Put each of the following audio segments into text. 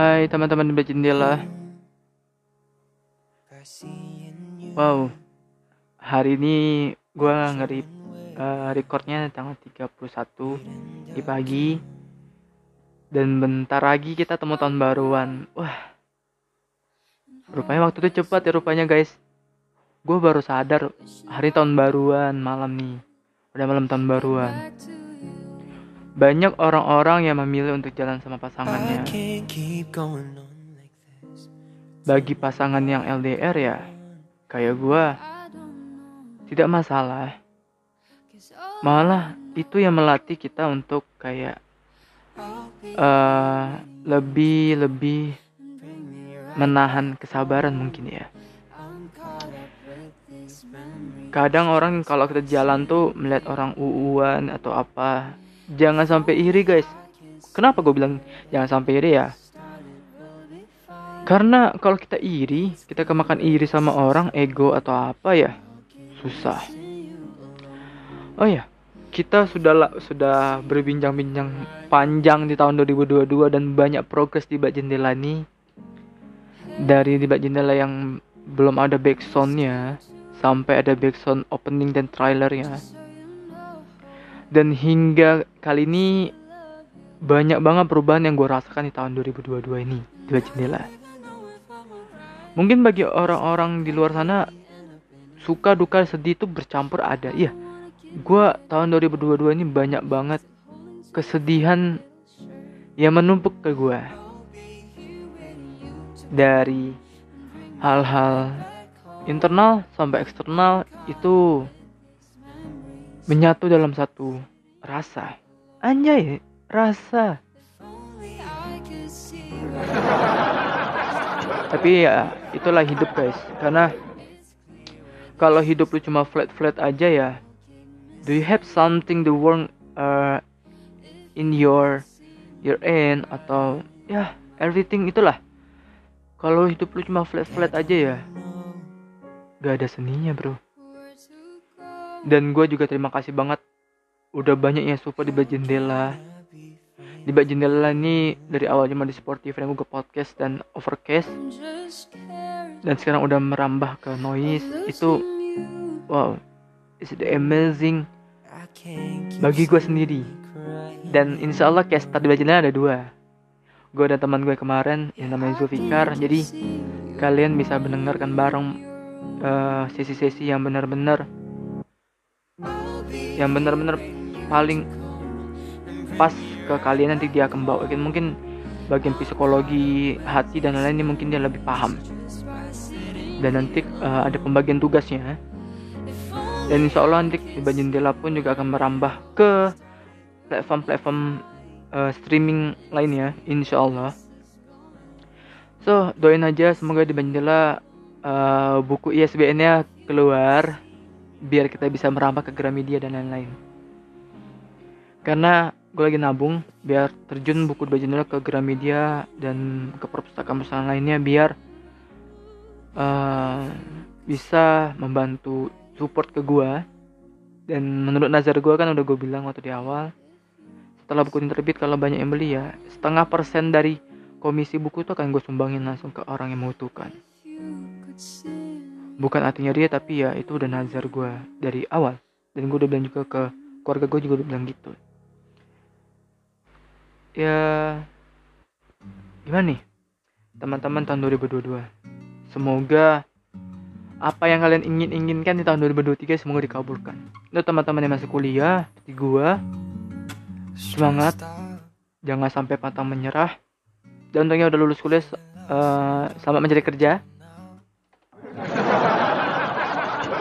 Hai teman-teman di jendela. Wow, hari ini gue ngeri uh, recordnya tanggal 31 di pagi dan bentar lagi kita temu tahun baruan. Wah, rupanya waktu itu cepat ya rupanya guys. Gue baru sadar hari tahun baruan malam nih, udah malam tahun baruan. Banyak orang-orang yang memilih untuk jalan sama pasangannya. Bagi pasangan yang LDR ya, kayak gue, tidak masalah. Malah itu yang melatih kita untuk kayak uh, lebih lebih menahan kesabaran mungkin ya. Kadang orang kalau kita jalan tuh melihat orang uuan atau apa jangan sampai iri guys. Kenapa gue bilang jangan sampai iri ya? Karena kalau kita iri kita kemakan iri sama orang ego atau apa ya susah. Oh ya kita sudah sudah berbincang-bincang panjang di tahun 2022 dan banyak progres di bak jendela ini dari di bak jendela yang belum ada backsoundnya sampai ada backsound opening dan trailernya dan hingga kali ini banyak banget perubahan yang gue rasakan di tahun 2022 ini di jendela. Mungkin bagi orang-orang di luar sana suka duka sedih itu bercampur ada. Iya, gue tahun 2022 ini banyak banget kesedihan yang menumpuk ke gue dari hal-hal internal sampai eksternal itu menyatu dalam satu rasa. Anjay, rasa. Tapi ya itulah hidup guys. Karena kalau hidup lu cuma flat-flat aja ya, do you have something the world uh, in your your end atau ya everything itulah. Kalau hidup lu cuma flat-flat aja ya, gak ada seninya bro dan gue juga terima kasih banget. Udah banyak yang support di bak jendela. Di bak jendela ini dari awal cuma di Spotify dan Google Podcast dan Overcast. Dan sekarang udah merambah ke noise. Itu wow it's the amazing bagi gue sendiri. Dan insya Allah cast di bak jendela ada dua. Gue dan teman gue kemarin yang namanya Zulfikar. Jadi kalian bisa mendengarkan bareng uh, sesi-sesi uh, yang benar-benar yang benar-benar paling pas ke kalian nanti dia akan bawa. Mungkin bagian psikologi hati dan lain-lain ini mungkin dia lebih paham. Dan nanti uh, ada pembagian tugasnya dan insya Allah nanti di jendela pun juga akan merambah ke platform-platform uh, streaming lainnya insya Allah. So doain aja semoga di jendela uh, buku ISBN-nya keluar biar kita bisa merambah ke Gramedia dan lain-lain. Karena gue lagi nabung biar terjun buku Bajenera ke Gramedia dan ke perpustakaan-perpustakaan lainnya biar uh, bisa membantu support ke gue dan menurut nazar gue kan udah gue bilang waktu di awal setelah buku ini terbit kalau banyak yang beli ya setengah persen dari komisi buku itu akan gue sumbangin langsung ke orang yang membutuhkan bukan artinya dia tapi ya itu udah nazar gue dari awal. Dan gue udah bilang juga ke keluarga gue juga udah bilang gitu. Ya gimana nih teman-teman tahun 2022 semoga apa yang kalian ingin inginkan di tahun 2023 semoga dikabulkan. Untuk teman-teman yang masih kuliah seperti gue semangat. Jangan sampai pantang menyerah. Dan untungnya udah lulus kuliah uh, selamat mencari kerja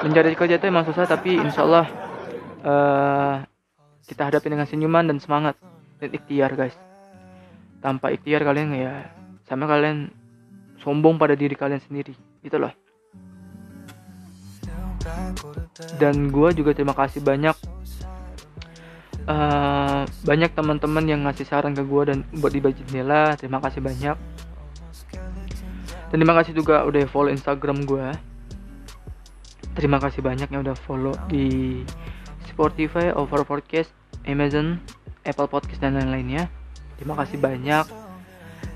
mencari kerja itu emang susah tapi insya Allah uh, kita hadapi dengan senyuman dan semangat. Dan ikhtiar guys. Tanpa ikhtiar kalian ya sama kalian sombong pada diri kalian sendiri. Gitu loh. Dan gue juga terima kasih banyak uh, banyak teman-teman yang ngasih saran ke gue dan buat di jendela. Terima kasih banyak. Dan terima kasih juga udah follow instagram gue terima kasih banyak yang udah follow di Spotify, Over Podcast, Amazon, Apple Podcast dan lain-lainnya. Terima kasih banyak.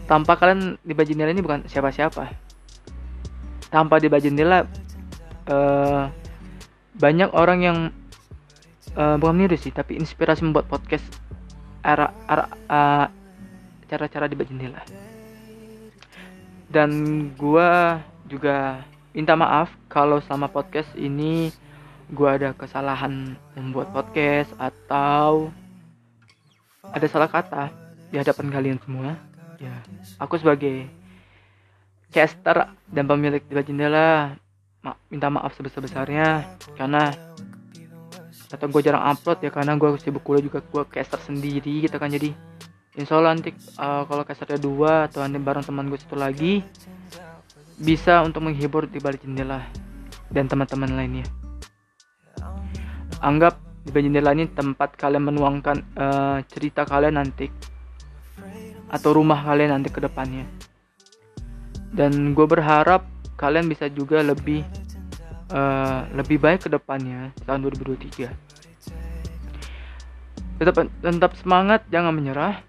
tanpa kalian di baju jendela ini bukan siapa-siapa tanpa di baju jendela uh, banyak orang yang uh, bukan meniru sih tapi inspirasi membuat podcast era era uh, cara-cara di baju jendela dan gua juga minta maaf kalau sama podcast ini gua ada kesalahan membuat podcast atau ada salah kata di hadapan kalian semua. Ya aku sebagai caster dan pemilik tiba jendela ma minta maaf sebesar-besarnya karena atau gue jarang upload ya karena gue sibuk kuliah juga gue caster sendiri gitu kan. Jadi insya Allah nanti uh, kalau casternya dua atau nanti bareng teman gue satu lagi bisa untuk menghibur di balik jendela dan teman-teman lainnya anggap di balik jendela ini tempat kalian menuangkan uh, cerita kalian nanti atau rumah kalian nanti ke depannya. Dan gue berharap kalian bisa juga lebih uh, lebih baik ke depannya tahun 2023. Tetap tetap semangat, jangan menyerah.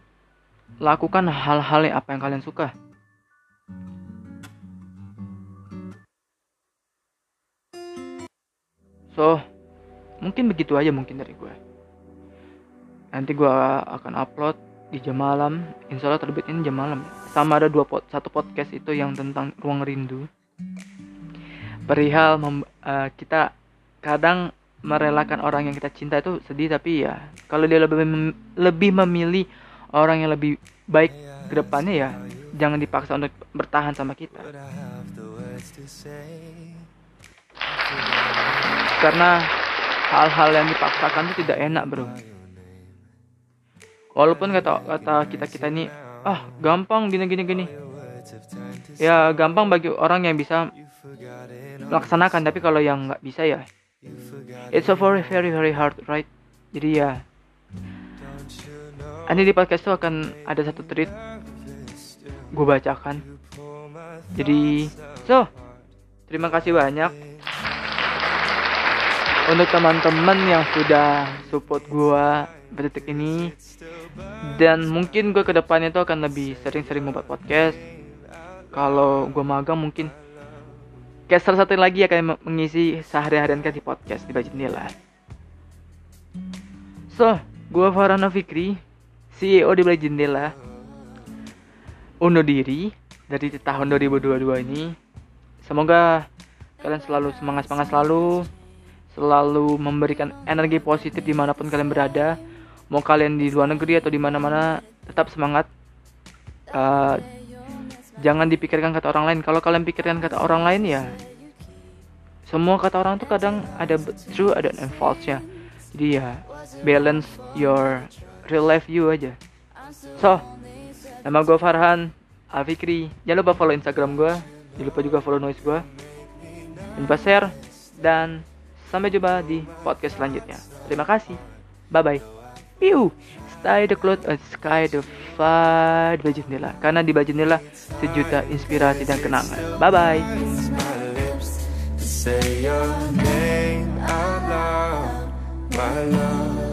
Lakukan hal-hal yang apa yang kalian suka. So, mungkin begitu aja mungkin dari gue. Nanti gue akan upload di jam malam. Insya Allah terbitnya jam malam. Sama ada dua pot satu podcast itu yang tentang ruang rindu. Perihal mem, uh, kita kadang merelakan orang yang kita cinta itu sedih tapi ya kalau dia lebih mem, lebih memilih orang yang lebih baik ke depannya ya jangan dipaksa untuk bertahan sama kita karena hal-hal yang dipaksakan itu tidak enak bro. Walaupun kata kata kita kita ini ah gampang gini gini gini. Ya gampang bagi orang yang bisa melaksanakan tapi kalau yang nggak bisa ya it's a very very very hard right? Jadi ya ini di podcast itu akan ada satu tweet gue bacakan. Jadi so terima kasih banyak untuk teman-teman yang sudah support gue detik ini dan mungkin gue ke depannya tuh akan lebih sering-sering membuat podcast. Kalau gue magang mungkin kayak salah satu lagi akan mengisi sehari-harian kan di podcast di baju jendela so gue Farhana Fikri CEO di baju jendela undur diri dari tahun 2022 ini. Semoga kalian selalu semangat semangat selalu selalu memberikan energi positif di mana pun kalian berada. Mau kalian di luar negeri atau di mana-mana tetap semangat. Uh, jangan dipikirkan kata orang lain. Kalau kalian pikirkan kata orang lain ya semua kata orang tuh kadang ada true ada and false nya jadi ya balance your real life you aja. So nama gue Farhan Alfikri jangan lupa follow Instagram gue jangan lupa juga follow noise gue jangan lupa share dan sampai jumpa di podcast selanjutnya terima kasih bye bye Piu. Stay the cloud and sky the far di jendela. Karena di jendela sejuta inspirasi dan kenangan. Bye bye. Say your name out loud, my love.